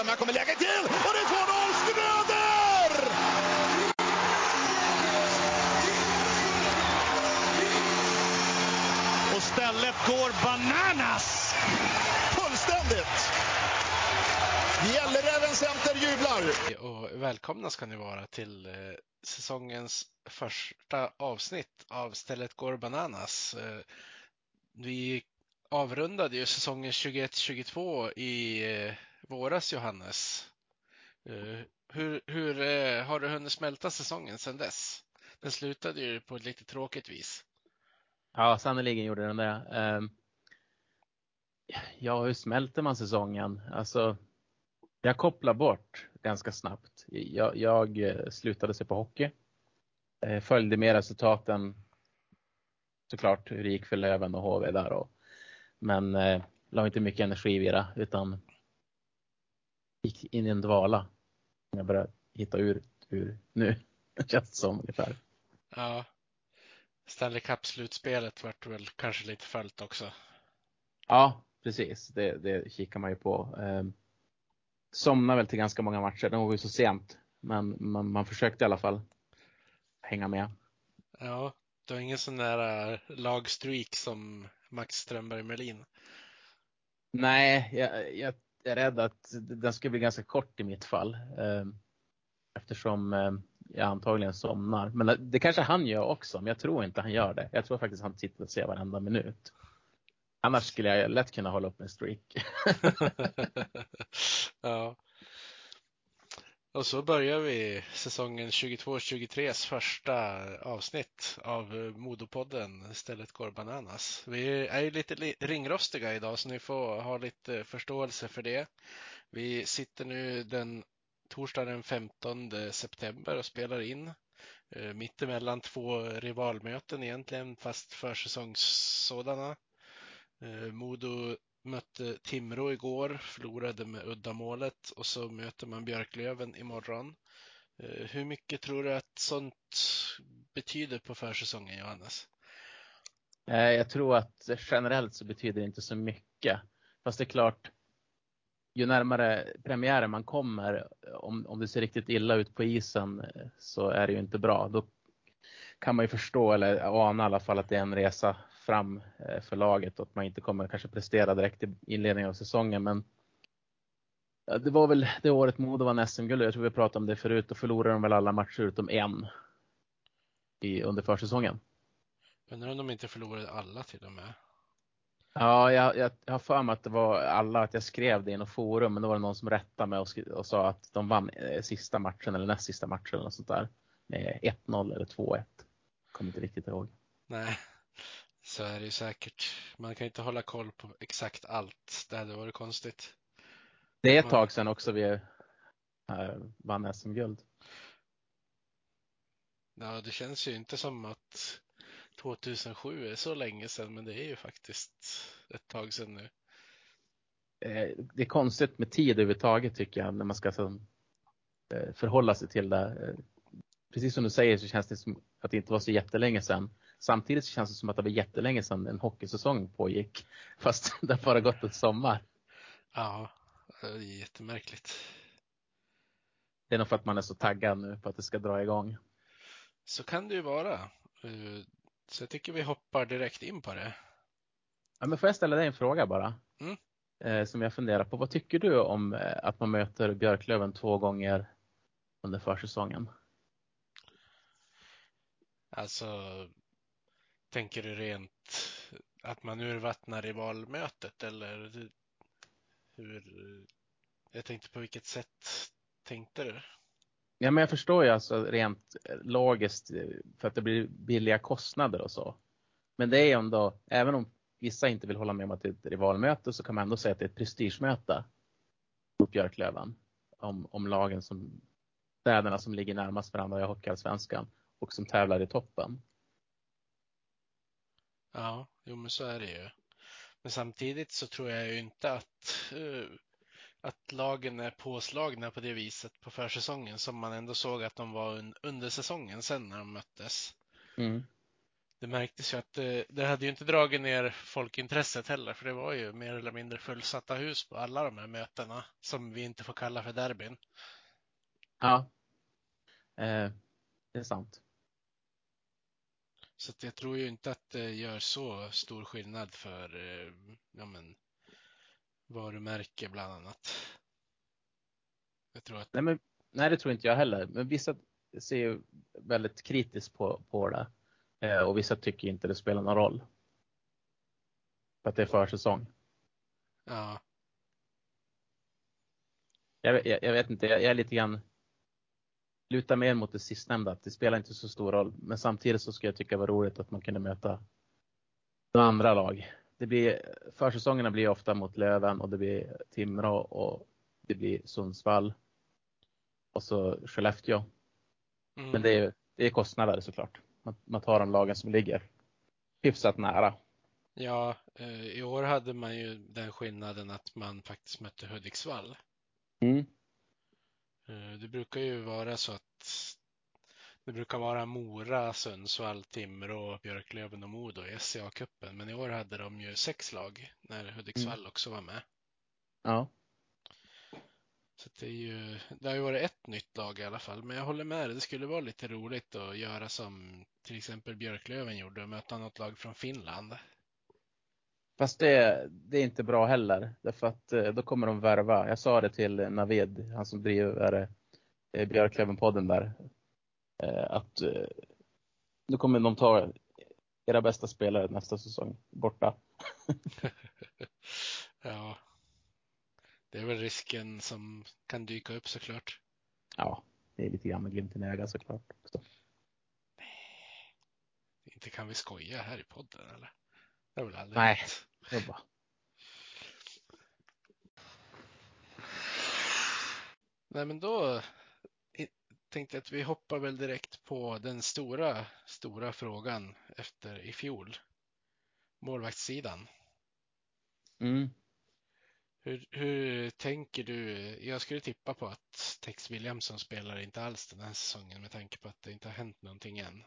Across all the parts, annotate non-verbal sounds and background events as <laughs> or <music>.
Ström, här kommer läget till och det är 2-0 Schröder! Och stället går bananas! Fullständigt! Gälleräven Center jublar! Och välkomna ska ni vara till eh, säsongens första avsnitt av Stället går bananas. Eh, vi avrundade ju säsongen 21-22 i eh, våras, Johannes. Eh, hur, hur eh, har du hunnit smälta säsongen sedan dess? Den slutade ju på ett lite tråkigt vis. Ja, sannerligen gjorde den det. Ehm, ja, hur smälter man säsongen? Alltså, jag kopplar bort ganska snabbt. Jag, jag eh, slutade se på hockey. Följde med resultaten såklart hur det gick för Löven och HV där. Och, men eh, la inte mycket energi i det utan gick in i en dvala. Jag börjar hitta ur, ur nu, <laughs> känns det som ungefär. Ja. Stanley Cup-slutspelet vart väl kanske lite följt också. Ja, precis. Det, det kikar man ju på. Eh, somnade väl till ganska många matcher. De var ju så sent. Men man, man försökte i alla fall hänga med. Ja, du har ingen sån där äh, lagstreak som Max Strömberg Melin? Nej, jag, jag, är rädd att den ska bli ganska kort i mitt fall. Eh, eftersom eh, jag antagligen somnar. Men det kanske han gör också, men jag tror inte han gör det. Jag tror faktiskt han tittar och ser varenda minut. Annars skulle jag lätt kunna hålla upp en streak. <laughs> ja. Och så börjar vi säsongen 22-23s första avsnitt av Modopodden Stället går bananas. Vi är ju lite ringrostiga idag så ni får ha lite förståelse för det. Vi sitter nu den torsdag den 15 september och spelar in eh, mittemellan två rivalmöten egentligen fast försäsongs sådana. Eh, Modo mötte Timrå igår, förlorade med uddamålet och så möter man Björklöven imorgon. Eh, hur mycket tror du att sånt betyder på försäsongen, Johannes? Eh, jag tror att generellt så betyder det inte så mycket. Fast det är klart, ju närmare premiären man kommer, om, om det ser riktigt illa ut på isen eh, så är det ju inte bra. Då kan man ju förstå eller ana i alla fall att det är en resa fram eh, för laget och att man inte kommer kanske prestera direkt i inledningen av säsongen. Men det var väl det året Modo vann SM-guld. Jag tror vi pratade om det förut. Då förlorade de väl alla matcher utom en i, under försäsongen. Undrar om de inte förlorade alla till och med? Ja, jag, jag, jag har för mig att det var alla, att jag skrev det i något forum, men då var det någon som rättade mig och, och sa att de vann eh, sista matchen eller näst sista matchen eller något sånt där. Med 1-0 eller 2-1. Kommer inte riktigt ihåg. Nej, så är det ju säkert. Man kan inte hålla koll på exakt allt. Det hade varit konstigt. Det är ett tag sedan också vi äh, vann SM-guld. Ja, det känns ju inte som att 2007 är så länge sedan, men det är ju faktiskt ett tag sedan nu. Eh, det är konstigt med tid överhuvudtaget tycker jag, när man ska eh, förhålla sig till det. Precis som du säger så känns det som att det inte var så jättelänge sedan. Samtidigt känns det som att det var jättelänge sedan en hockeysäsong pågick. <laughs> Fast det bara gått ett sommar. Ja, det är jättemärkligt. Det är nog för att man är så taggad nu på att det ska dra igång. Så kan det ju vara. Eh, så jag tycker vi hoppar direkt in på det. Ja, men får jag ställa dig en fråga bara? Mm. Eh, som jag funderar på. Vad tycker du om eh, att man möter Björklöven två gånger under försäsongen? Alltså, Tänker du rent att man urvattnar i valmötet eller hur? Jag tänkte på vilket sätt tänkte du? Ja, men jag förstår ju alltså rent logiskt för att det blir billiga kostnader och så. Men det är ändå, även om vissa inte vill hålla med om att det är ett rivalmöte så kan man ändå säga att det är ett prestigemöte mot Björklöven. Om, om lagen som, städerna som ligger närmast varandra i Hockeyallsvenskan och som tävlar i toppen. Ja, jo men så är det ju. Men samtidigt så tror jag ju inte att, uh, att lagen är påslagna på det viset på försäsongen som man ändå såg att de var under säsongen sen när de möttes. Mm. det märktes ju att det, det hade ju inte dragit ner folkintresset heller, för det var ju mer eller mindre fullsatta hus på alla de här mötena som vi inte får kalla för derbyn. Ja, eh, det är sant. Så jag tror ju inte att det gör så stor skillnad för eh, ja, men, varumärke bland annat. Jag tror att... Nej, men, nej, det tror inte jag heller. Men vissa ser ju väldigt kritiskt på, på det. Eh, och vissa tycker inte det spelar någon roll. För att det är försäsong. Ja. Jag, jag, jag vet inte, jag, jag är lite grann lutar mer mot det sistnämnda, att det spelar inte så stor roll. Men samtidigt så skulle jag tycka det var roligt att man kunde möta några andra lag. Det blir, försäsongerna blir ofta mot Löven och det blir Timrå och det blir Sundsvall. Och så Skellefteå. Mm. Men det är, det är kostnader såklart. Man, man tar de lagen som ligger hyfsat nära. Ja, eh, i år hade man ju den skillnaden att man faktiskt mötte Hudiksvall. Mm. Eh, det brukar ju vara så att det brukar vara Mora, Sundsvall, Timrå, Björklöven och Modo i SCA-cupen. Men i år hade de ju sex lag när Hudiksvall Mm. också var med. Ja. Så det, är ju, det har ju varit ett nytt lag i alla fall. Men jag håller med dig, det skulle vara lite roligt att göra som till exempel Björklöven gjorde och möta något lag från Finland. Fast det, det är inte bra heller. Därför att eh, då kommer de värva. Jag sa det till Navid, han som driver eh, Björklöven-podden där. eh, Att eh, nu kommer de ta era bästa spelare nästa säsong borta. <laughs> Ja, det är väl risken som kan dyka upp såklart. Ja, det är lite grann med glimten i ögat såklart. också. Inte kan vi skoja här i podden eller? Det är väl aldrig Nej. hänt. Bara- Nej, men då tänkte jag att vi hoppar väl direkt på den stora, stora frågan efter i fjol. Målvaktssidan. Mm. Hur, hur tänker du? Jag skulle tippa på att Tex Williamson spelar inte alls den här säsongen med tanke på att det inte har hänt någonting än.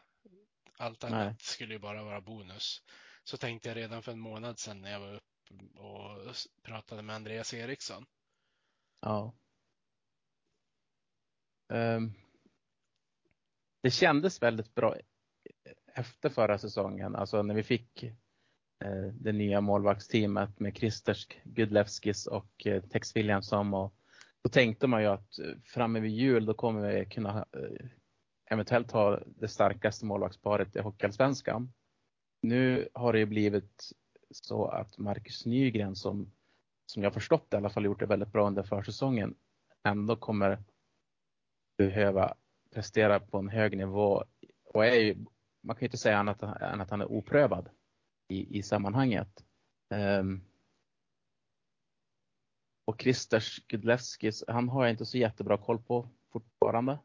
Allt annat Nej. skulle ju bara vara bonus. Så tänkte jag redan för en månad sedan när jag var uppe och pratade med Andreas Eriksson. Ja. Um, det kändes väldigt bra e, efter förra säsongen, alltså när vi fick eh, det nya målvaktsteamet med Kristers Gudlevskis och eh, Tex Williamson. Och då tänkte man ju att eh, framme vid jul då kommer vi kunna eh, eventuellt ha det starkaste målvaktsparet i Hockeyallsvenskan. Nu har det blivit så att Marcus Nygren som, som jag förstått i alla fall gjort det väldigt bra under försäsongen ändå kommer behöva prestera på en hög nivå och är ju, man kan ju inte säga annat än att han är oprövad i, i sammanhanget. Um, och Christer Gudlevskis, han har jag inte så jättebra koll på fortfarande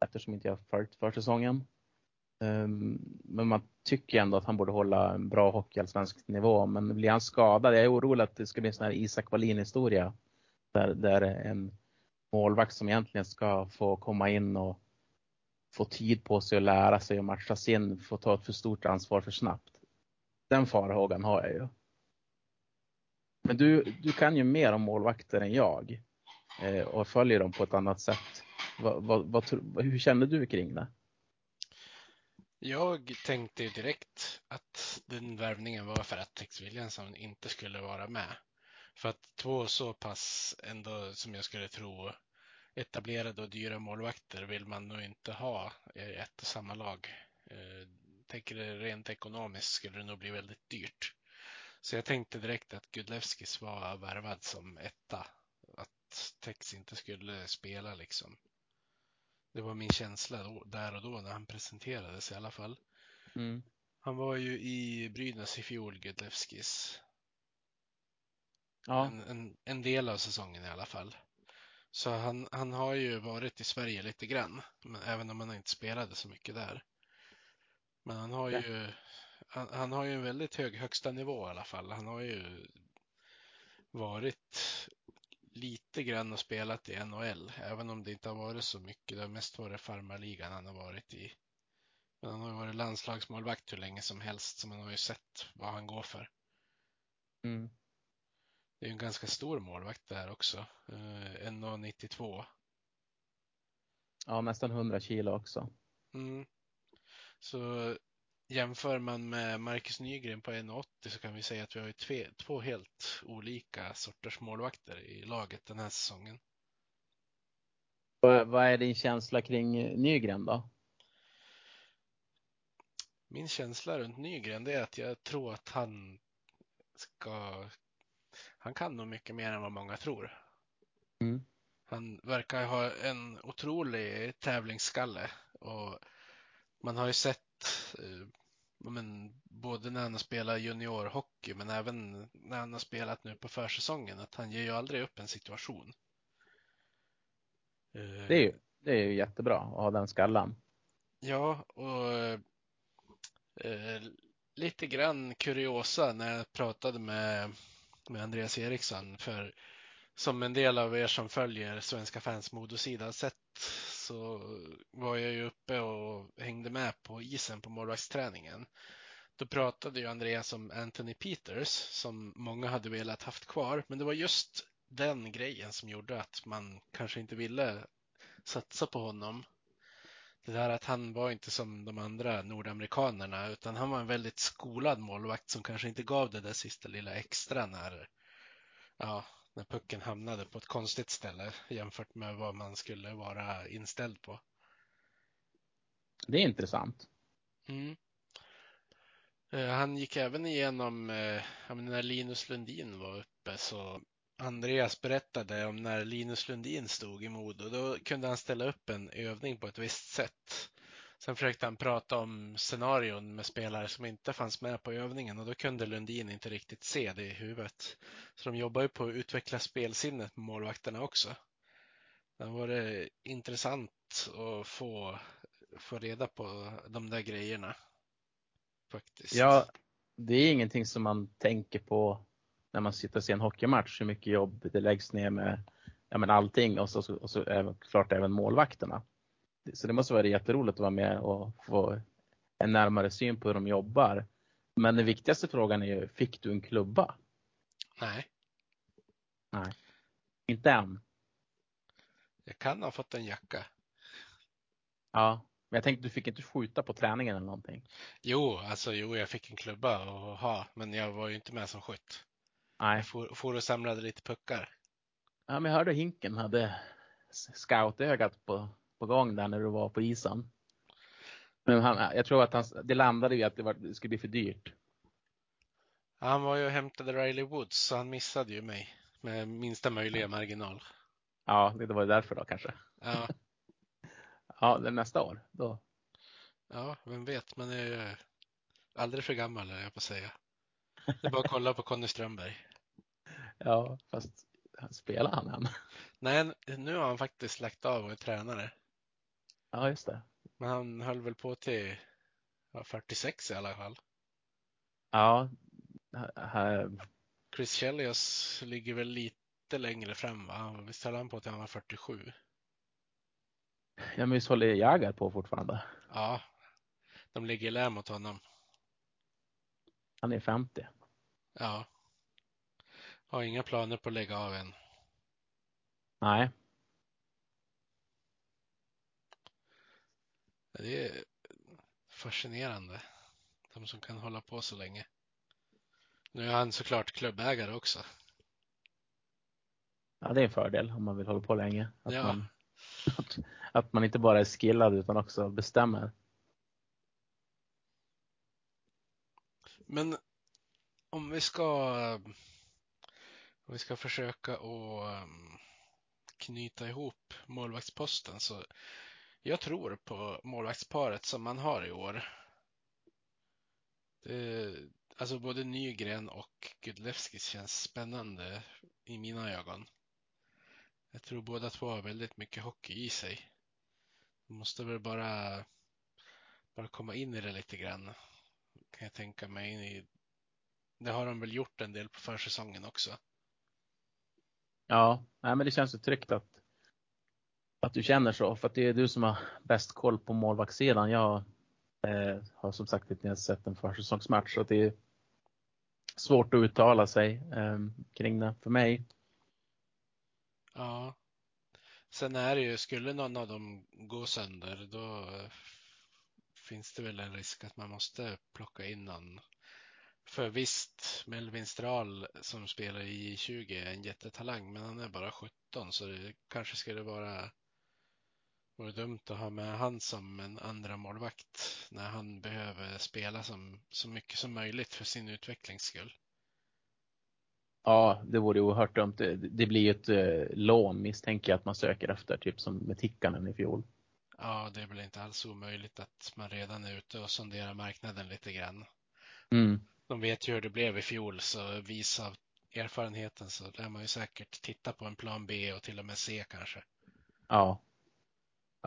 eftersom inte jag har följt försäsongen. Ehm, men man tycker ändå att han borde hålla en bra hockeyallsvensk nivå. Men blir han skadad, jag är orolig att det ska bli en sån här Isak Wallin historia. Där, där en målvakt som egentligen ska få komma in och få tid på sig att lära sig och matchas in, får ta ett för stort ansvar för snabbt. Den farhågan har jag ju. Men du, du kan ju mer om målvakter än jag eh, och följer dem på ett annat sätt. Vad, vad, vad, hur känner du kring det? Jag tänkte ju direkt att den värvningen var för att Tex Williamson inte skulle vara med. För att två så pass ändå som jag skulle tro etablerade och dyra målvakter vill man nog inte ha i ett och samma lag. Eh, Tänker det rent ekonomiskt skulle det nog bli väldigt dyrt. Så jag tänkte direkt att Gudlevskis var värvad som etta. Att Tex inte skulle spela liksom. Det var min känsla då, där och då när han presenterades i alla fall. Mm. Han var ju i Brynäs i fjol, Gudlevskis. Ja, En, en, en del av säsongen i alla fall. Så han, han har ju varit i Sverige lite grann, men även om han inte spelade så mycket där. Men han har Ja. ju han, han har ju en väldigt hög högsta nivå i alla fall. Han har ju varit lite grann och spelat i NHL, även om det inte har varit så mycket. Det har mest varit farmarligan han har varit i Men han har varit landslagsmålvakt hur länge som helst, så man har ju sett vad han går för. Mm. Det är en ganska stor målvakt där också. Eh, 1,92. Ja, nästan 100 kilo också. Mm. Så jämför man med Marcus Nygren på 1,80 så kan vi säga att vi har ju tve, två helt olika sorters målvakter i laget den här säsongen. Vad, är din känsla kring Nygren då? Min känsla runt Nygren är att jag tror att han ska... Han kan nog mycket mer än vad många tror. Mm. Han verkar ha en otrolig tävlingsskalle och man har ju sett eh, men, både när han har spelat juniorhockey men även när han har spelat nu på försäsongen att han ger ju aldrig upp en situation. Eh, Det är ju, det är ju jättebra att ha den skallen. Ja, och eh, lite grann kuriosa när jag pratade med, med Andreas Eriksson. För som en del av er som följer Svenska fans modosida sett så var jag ju uppe och hängde med på isen på målvaktsträningen. Då pratade ju Andreas om Anthony Peters som många hade velat haft kvar. Men det var just den grejen som gjorde att man kanske inte ville satsa på honom det där att han var inte som de andra nordamerikanerna utan han var en väldigt skolad målvakt som kanske inte gav det där sista lilla extra när, ja, när pucken hamnade på ett konstigt ställe jämfört med vad man skulle vara inställd på. Det är intressant. Mm. Eh, Han gick även igenom, eh, när Linus Lundin var uppe så Andreas berättade om när Linus Lundin stod i Modo. Då kunde han ställa upp en övning på ett visst sätt. Sen försökte han prata om scenarion med spelare som inte fanns med på övningen och då kunde Lundin inte riktigt se det i huvudet. Så de jobbar ju på att utveckla spelsinnet med målvakterna också. Det var det intressant att få, få reda på de där grejerna. Faktiskt. Ja, det är ingenting som man tänker på när man sitter och ser en hockeymatch, hur mycket jobb det läggs ner med ja, men allting och så, och så även, klart även målvakterna. Så det måste vara jätteroligt att vara med och få en närmare syn på hur de jobbar. Men den viktigaste frågan är ju, fick du en klubba? Nej, Nej. Inte än. jag kan ha fått en jacka. Ja, men jag tänkte du fick inte skjuta på träningen eller någonting. Jo, alltså jo, jag fick en klubba att ha, men jag var ju inte med som skytt. Nej. Jag for, for och samlade lite puckar. Ja, men jag hörde Hinken hade scoutögat på, på gång där när du var på isen. Men han, jag tror att han, det landade i att det, var, det skulle bli för dyrt. Han var ju och hämtade Riley Woods, så han missade ju mig med minsta möjliga marginal. Ja, det var därför då kanske. Ja, <laughs> Ja, nästa år. Då. ja, vem vet, man är ju aldrig för gammal, är jag på att säga. Det är bara att kolla på Conny Strömberg. <laughs> Ja, fast spelar han än? Nej, nu har han faktiskt lagt av och är tränare. Ja, just det. Men han höll väl på till ja, 46 i alla fall. Ja, här, Chris Chelios ligger väl lite längre fram, va? Visst höll han på till han var 47? ja, men visst håller Jagr på fortfarande? Ja, de ligger i lä mot honom. Han är 50. Ja. Har inga planer på att lägga av än. Nej, Det är fascinerande. De som kan hålla på så länge. Nu är han såklart klubbägare också. ja, det är en fördel om man vill hålla på länge. Att, Ja. man, att, att man inte bara är skillad utan också bestämmer. Men om vi ska om vi ska försöka att um, knyta ihop målvaktsposten så jag tror på målvaktsparet som man har i år. Det, alltså både Nygren och Gudlevskis känns spännande i mina ögon. Jag tror båda två har väldigt mycket hockey i sig. De måste väl bara, bara komma in i det lite grann. Kan jag tänka mig. In i, det har de väl gjort en del på försäsongen också. Ja, nej, men det känns ju tryggt att, att du känner så. För att det är du som har bäst koll på målvaktssidan. Jag Eh, har som sagt inte ens sett en försäsongsmatch så det är svårt att uttala sig eh, kring det för mig. Ja. Sen är det ju, skulle någon av dem gå sönder då eh, finns det väl en risk att man måste plocka in någon. För visst, Melvin Strahl som spelar i 20 är en jättetalang, men han är bara 17 så det kanske skulle vara vore dumt att ha med han som en andra målvakt när han behöver spela som, så mycket som möjligt för sin utvecklings skull. Ja, det vore oerhört dumt. Det, det blir ju ett eh, lån misstänker jag att man söker efter, typ som med Tikkanen i fjol. Ja, det är väl inte alls omöjligt att man redan är ute och sonderar marknaden lite grann. Mm. De vet ju hur det blev i fjol, så vis av erfarenheten så lär man ju säkert titta på en plan B och till och med C kanske. Ja,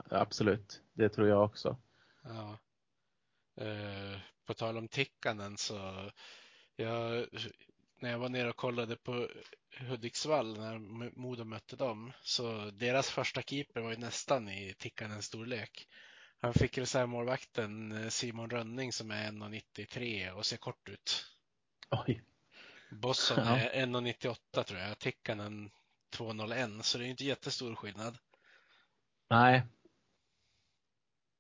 absolut. Det tror jag också. Ja. Eh, på tal om Tikkanen så jag, när jag var nere och kollade på Hudiksvall när Modo mötte dem så deras första keeper var ju nästan i Tikkanens storlek. Han fick reservmålvakten eh, Simon Rönning som är 1,93 och ser kort ut. Oj. Bosson är 1,98 tror jag, Tikkanen 2,01 så det är inte jättestor skillnad. Nej.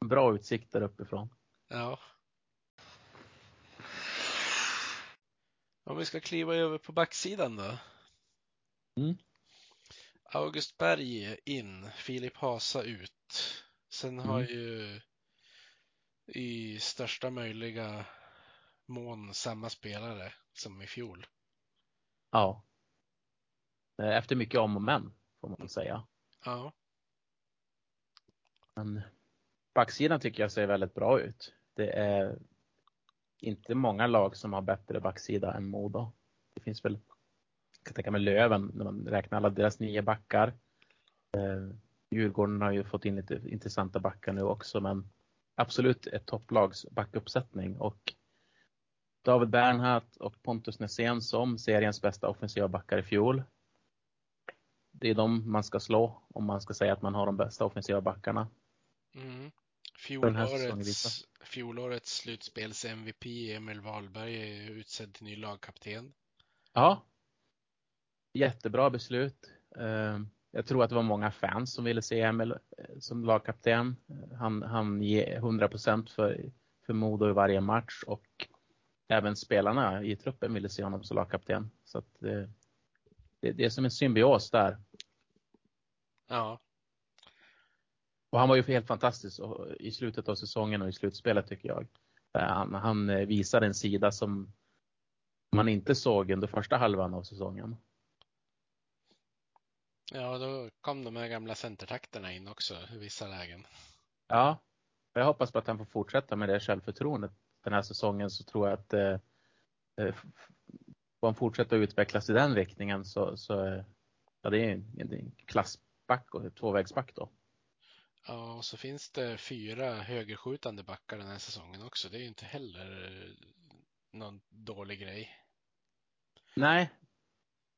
Bra utsikt där uppifrån. Ja. Om vi ska kliva över på backsidan då. Mm. August Berg in, Filip Hasa ut. Sen har Mm. ju i största möjliga mån samma spelare som i fjol. Ja. Eh, Efter mycket om och men, får man säga. Ja, Men backsidan tycker jag ser väldigt bra ut. Det är inte många lag som har bättre backsida än Modo. Det finns väl, jag kan tänka mig Löven när man räknar alla deras nio backar. Eh, Djurgården har ju fått in lite intressanta backar nu också, men absolut ett topplags backuppsättning och David Bernhardt och Pontus Nässén som seriens bästa offensiva backar i fjol. Det är de man ska slå om man ska säga att man har de bästa offensiva backarna mm. Fjolårets, fjolårets slutspels-MVP Emil Wahlberg är utsedd till ny lagkapten. Ja. Jättebra beslut. Eh, Jag tror att det var många fans som ville se Emil eh, som lagkapten. Han, han ger 100 för, för Modo i varje match och även spelarna i truppen ville se honom som lagkapten. Så att det, det är som en symbios där. Ja, Och han var ju helt fantastisk i slutet av säsongen och i slutspelet tycker jag. Eh, Han, han eh, visar en sida som man inte såg under första halvan av säsongen. ja, då kom de här gamla centertakterna in också i vissa lägen. Ja, jag hoppas på att han får fortsätta med det självförtroendet den här säsongen så tror jag att eh, eh, får han fortsätta utvecklas i den riktningen så, så ja, det är en, en klassback och tvåvägsback då. Ja, och så finns det fyra högerskjutande backar den här säsongen också. Det är ju inte heller eh, någon dålig grej. Nej,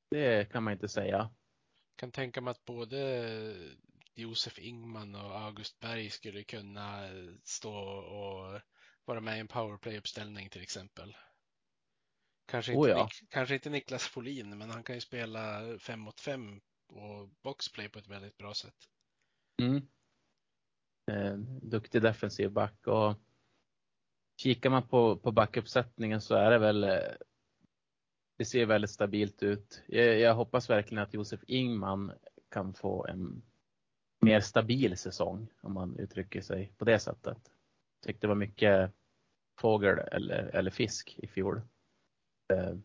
det kan man inte säga. kan tänka mig att både Josef Ingman och August Berg skulle kunna stå och vara med i en powerplay-uppställning till exempel. Kanske inte, Oh ja. Nik- kanske inte Niklas Folin, men han kan ju spela fem mot fem och boxplay på ett väldigt bra sätt. Mm. Eh, duktig defensiv back och kikar man på, på backuppsättningen så är det väl eh, det ser väldigt stabilt ut. Jag, jag hoppas verkligen att Josef Ingman kan få en mer stabil säsong om man uttrycker sig på det sättet. Jag Tyckte det var mycket fågel eller, eller fisk i fjol. Eh,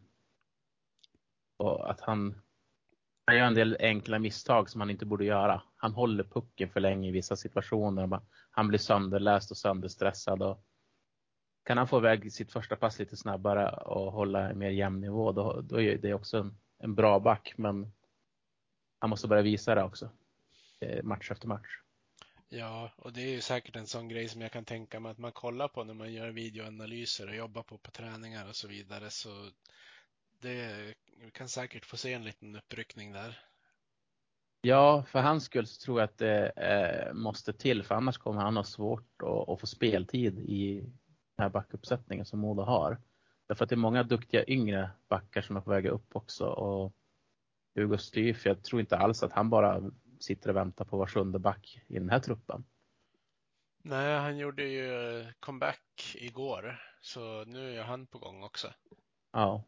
och att han, han gör en del enkla misstag som han inte borde göra. Han håller pucken för länge i vissa situationer. Han blir sönderläst och sönderstressad. Och kan han få iväg sitt första pass lite snabbare och hålla en mer jämn nivå, då, då är det också en, en bra back. Men han måste börja visa det också. Eh, match efter match. Ja, och det är ju säkert en sån grej som jag kan tänka mig att man kollar på när man gör videoanalyser och jobbar på på träningar och så vidare. Så det vi kan säkert få se en liten uppryckning där. Ja, för hans skull så tror jag att det eh, måste till, för annars kommer han ha svårt att, att få speltid i den här backuppsättningen som Modo har. Därför att det är många duktiga yngre backar som är på väg upp också. Och Hugo Styf, jag tror inte alls att han bara sitter och väntar på var sjunde back i den här truppen. Nej, han gjorde ju comeback igår, så nu är han på gång också. Ja.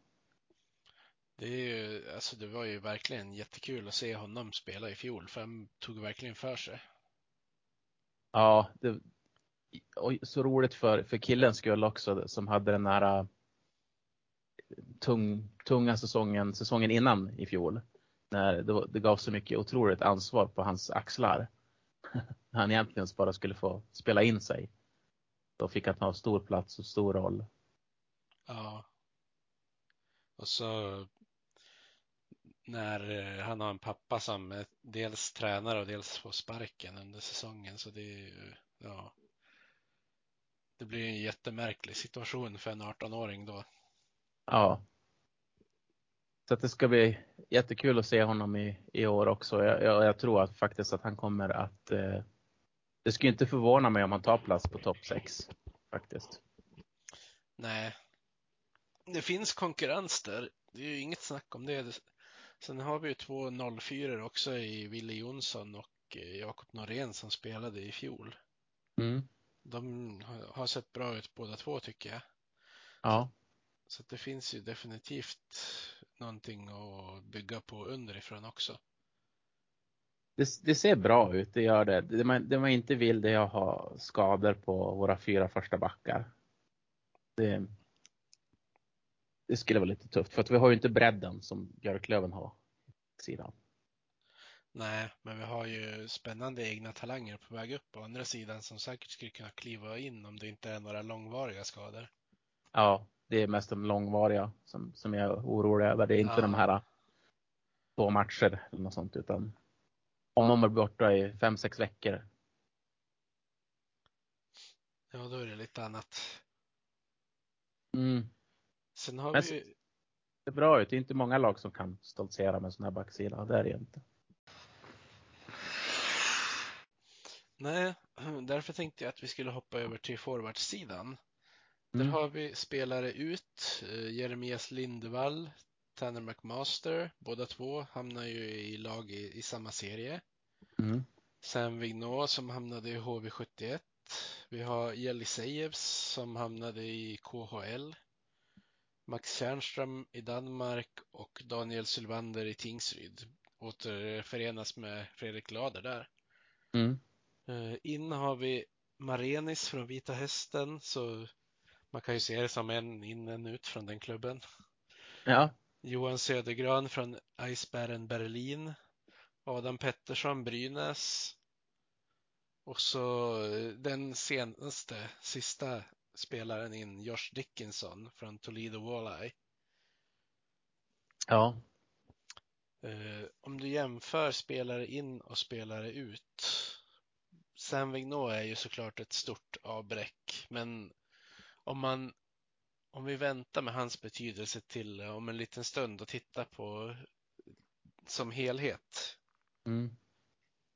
Det, är ju, alltså det var ju verkligen jättekul att se honom spela i fjol, för han tog verkligen för sig. Ja, det, och så roligt för, för killens skull också som hade den här äh, tung, tunga säsongen, säsongen innan i fjol. När det, det gav så mycket otroligt ansvar på hans axlar. <laughs> han egentligen bara skulle få spela in sig. Då fick han ta stor plats och stor roll. Ja. Och så när eh, han har en pappa som är dels tränare och dels får sparken under säsongen så det är ju, ja. Det blir en jättemärklig situation för en 18-åring då. Ja. Så det ska bli jättekul att se honom i, i år också. Jag, jag, jag tror att faktiskt att han kommer att eh, det skulle inte förvåna mig om han tar plats på topp 6 faktiskt. Nej. Det finns konkurrens där. Det är ju inget snack om det. Sen har vi ju två 04 också i Wille Jonsson och eh, Jakob Norén som spelade i fjol. Mm. De har sett bra ut båda två tycker jag. Ja. Så det finns ju definitivt någonting att bygga på underifrån också. Det, det, ser bra ut, det gör det. Det man, det man inte vill det är att ha skador på våra fyra första backar. Det, det skulle vara lite tufft för att vi har ju inte bredden som Björklöven har. Sidan. Nej, men vi har ju spännande egna talanger på väg upp på andra sidan som säkert skulle kunna kliva in om det inte är några långvariga skador. Ja, det är mest de långvariga som, som jag är orolig över. Det är inte ja. de här två matcher eller något sånt utan om de är borta i fem, sex veckor. Ja, då är det lite annat. Mm. Sen har Men vi Det är bra ut. Det är inte många lag som kan stoltsera med sån här backsida. Det är det inte. Nej, <clears throat> därför tänkte jag att vi skulle hoppa över till forwardsidan. Mm. Där har vi spelare ut. eh, Jeremias Lindvall, Tanner McMaster. Båda två hamnar ju i lag i, i samma serie. Mm. Sam Vignot som hamnade i HV71. Vi har Jelisejevs som hamnade i KHL. Max Tjärnström i Danmark och Daniel Sylvander i Tingsryd återförenas med Fredrik Lader där. Mm. Eh, In har vi Marenis från Vita Hästen, så man kan ju se det som en in en ut från den klubben. Ja. Johan Södergran från Eisbären Berlin. Adam Pettersson Brynäs. Och så eh, den senaste, sista spelaren in, Josh Dickinson från Toledo Walleye. Ja. Eh, om du jämför spelare in och spelare ut. Sam Vignot är ju såklart ett stort avbräck, men om man om vi väntar med hans betydelse till om en liten stund och tittar på som helhet. Mm.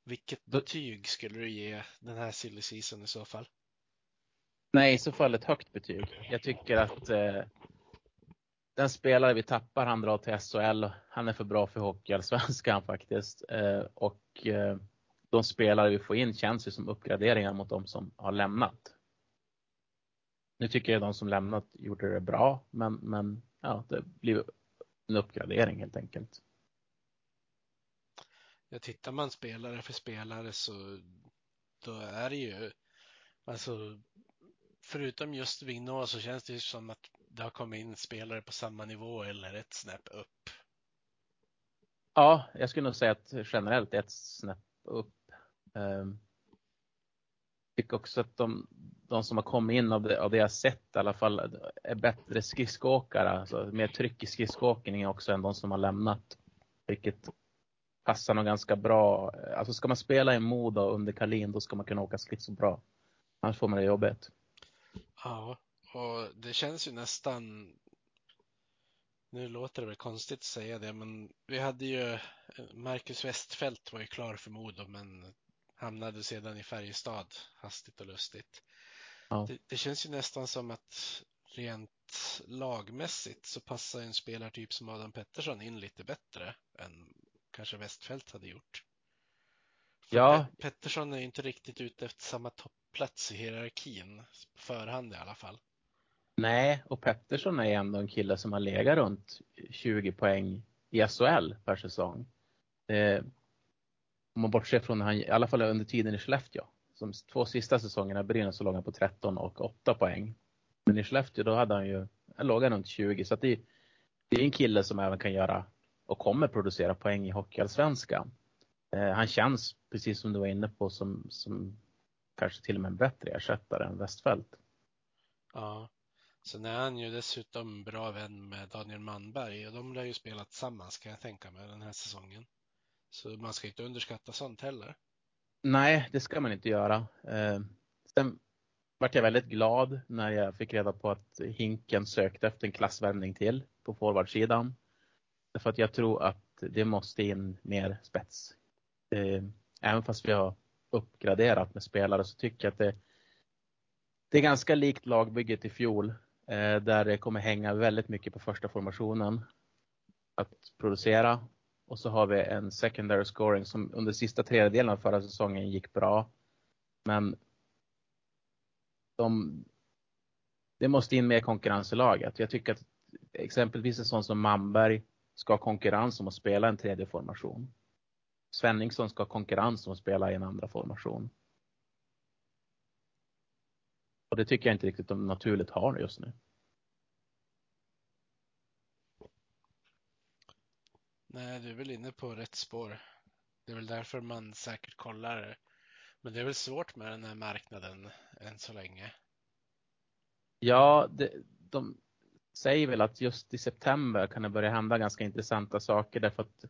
Vilket betyg skulle du ge den här silly season i så fall? Nej, i så fall ett högt betyg. Jag tycker att eh, den spelare vi tappar, han drar till SHL. Han är för bra för Hockeyallsvenskan <laughs> faktiskt. Eh, och eh, de spelare vi får in känns ju som uppgraderingar mot de som har lämnat. Nu tycker jag de som lämnat gjorde det bra, men, men ja, det blir en uppgradering helt enkelt. Ja, tittar man spelare för spelare så då är det ju alltså förutom just Vignå så känns det ju som att det har kommit in spelare på samma nivå eller ett snäpp upp. Ja, jag skulle nog säga att generellt ett snäpp upp. Um, tycker också att de, de som har kommit in av det, av det jag sett i alla fall är bättre skridskoåkare, alltså mer tryck i skridskoåkningen också än de som har lämnat. Vilket passar nog ganska bra. Alltså ska man spela i Modo under Kalin då ska man kunna åka skridskor bra. Annars får man det jobbigt. Ja, och det känns ju nästan nu låter det väl konstigt att säga det, men vi hade ju Marcus Westfält var ju klar för Modo, men hamnade sedan i Färjestad hastigt och lustigt. Ja. Det, det, känns ju nästan som att rent lagmässigt så passar en spelartyp som Adam Pettersson in lite bättre än kanske Westfält hade gjort. För ja. Pe Pettersson är inte riktigt ute efter samma plats i hierarkin på förhand i alla fall. Nej, och Pettersson är ändå en kille som har legat runt 20 poäng i SHL per säsong. Eh, om man bortser från han, i alla fall under tiden i Skellefteå. Som två sista säsongerna i Brynäs så låg han på 13 och 8 poäng. Men i Skellefteå då hade han ju, han låg runt 20 så att det, det är en kille som även kan göra och kommer producera poäng i Hockeyallsvenskan. Eh, han känns, precis som du var inne på, som, som kanske till och med en bättre ersättare än Westfält. Ja, sen är han ju dessutom bra vän med Daniel Manberg och de lär ju spela tillsammans kan jag tänka mig den här säsongen. Så man ska inte underskatta sånt heller. Nej, det ska man inte göra. Eh, sen vart jag väldigt glad när jag fick reda på att Hinken sökte efter en klassvärvning till på forwardsidan. Därför att jag tror att det måste in mer spets. Eh, även fast vi har uppgraderat med spelare så tycker jag att det, det är ganska likt lagbygget i fjol. Eh, där det kommer hänga väldigt mycket på första formationen. Att producera. Och så har vi en secondary scoring som under sista tredjedelen av förra säsongen gick bra. Men de, det måste in mer konkurrens i laget. Jag tycker att exempelvis en sån som Manberg ska ha konkurrens om att spela en tredje formation. Svenningsson ska ha konkurrens om att spela i en andra formation. Och det tycker jag inte riktigt de naturligt har just nu. Nej, du är väl inne på rätt spår. Det är väl därför man säkert kollar. Men det är väl svårt med den här marknaden än så länge. Ja, det, de säger väl att just i september kan det börja hända ganska intressanta saker därför att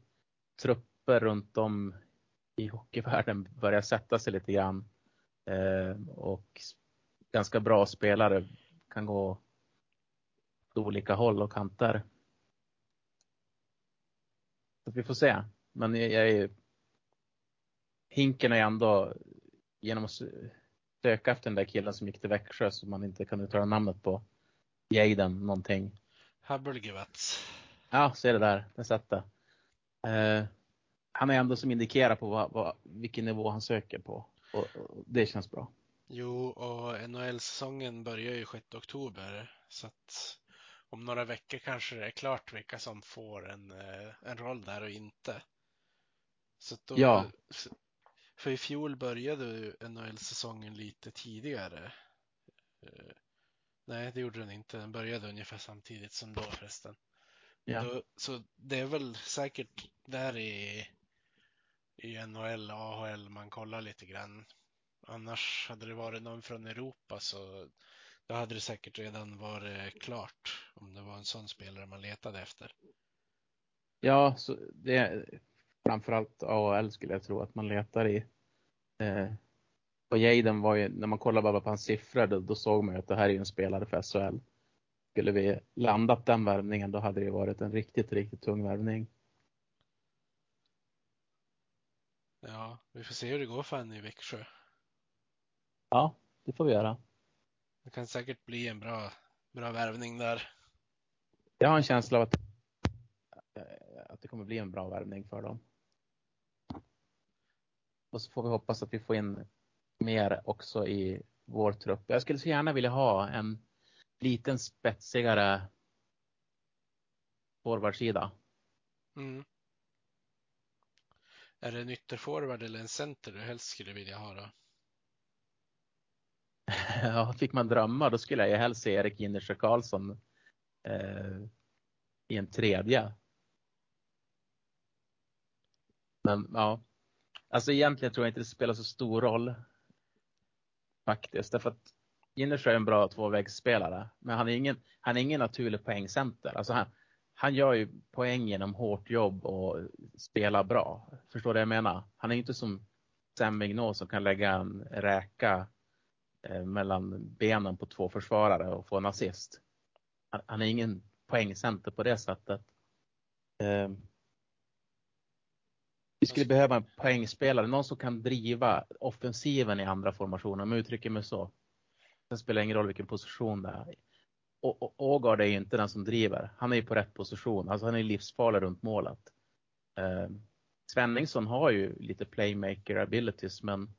trupper runt om i hockeyvärlden börjar sätta sig lite grann. Eh, och ganska bra spelare kan gå åt olika håll och kanter. Så vi får se. Men jag är Hinken är ändå genom att söka efter den där killen som gick till Växjö som man inte kan uttala namnet på. Jaden någonting. Habelgevats. Ja, se det där. Det satt det. Eh, han är ändå som indikerar på vad, vad, vilken nivå han söker på. Och, och det känns bra. Jo, och NHL-säsongen börjar ju 6 oktober. Så att om några veckor kanske det är klart vilka som får en, eh, en roll där och inte. Så då, ja. För i fjol började NHL-säsongen lite tidigare. Eh, nej, det gjorde den inte. Den började ungefär samtidigt som då förresten. Ja. Då, så det är väl säkert där i, i NHL och AHL man kollar lite grann. Annars hade det varit någon från Europa så då hade det säkert redan varit klart om det var en sån spelare man letade efter. Ja, så det är framförallt AHL skulle jag tro att man letar i. Eh, och Jaden var ju, när man kollar bara på hans siffror, då, då såg man ju att det här är ju en spelare för SHL. Skulle vi landat den värvningen, då hade det varit en riktigt, riktigt tung värvning. Ja, vi får se hur det går för henne i Växjö. Ja, det får vi göra. Det kan säkert bli en bra, bra värvning där. Jag har en känsla av att, att det kommer bli en bra värvning för dem. Och så får vi hoppas att vi får in mer också i vår trupp. Jag skulle så gärna vilja ha en liten spetsigare forwardsida. Mm. Är det en ytterforward eller en center du helst skulle vilja ha då? <laughs> ja, fick man drömma då skulle jag helst se Erik Ginnersjö Karlsson eh, i en tredje. Men ja, alltså egentligen tror jag inte det spelar så stor roll. Faktiskt, därför att Ginnersjö är en bra tvåvägsspelare, men han är ingen, han är ingen naturlig poängcenter. Alltså han, han gör ju poäng genom hårt jobb och spelar bra. Förstår du vad jag menar? Han är inte som Sam Mignot som kan lägga en räka eh, mellan benen på två försvarare och få en assist. Han, är ingen poängcenter på det sättet. Eh, vi skulle behöva en poängspelare, någon som kan driva offensiven i andra formationer, om jag uttrycker mig så. Det spelar ingen roll vilken position det är. Och Ågard är ju inte den som driver. Han är ju på rätt position. Alltså han är livsfarlig runt målet. Eh, Svenningsson har ju lite playmaker abilities men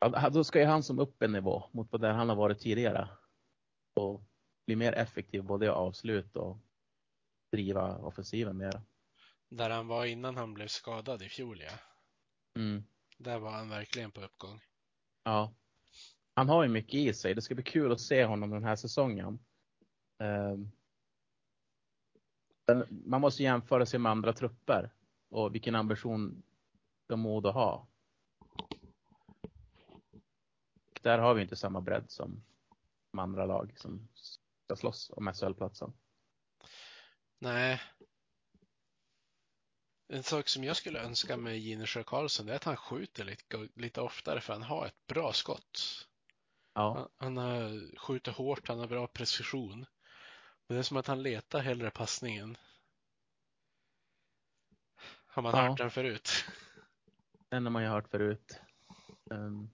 ja, då ska ju han som upp en nivå mot vad där han har varit tidigare. Och bli mer effektiv både i avslut och driva offensiven mer. Där han var innan han blev skadad i fjol ja. Mm. Där var han verkligen på uppgång. Ja. Han har ju mycket i sig. Det ska bli kul att se honom den här säsongen. Ehm, man måste jämföra sig med andra trupper och vilken ambition de Modo har. Där har vi inte samma bredd som de andra lag som ska slåss om SHL-platsen. Nej. En sak som jag skulle önska med Ginesjö Karlsson är att han skjuter lite, lite oftare för han har ett bra skott. Ja. Han, han skjuter hårt, han har bra precision. Men det är som att han letar hellre passningen. Har man Ja. hört den förut? <laughs> Den har man ju hört förut. Um,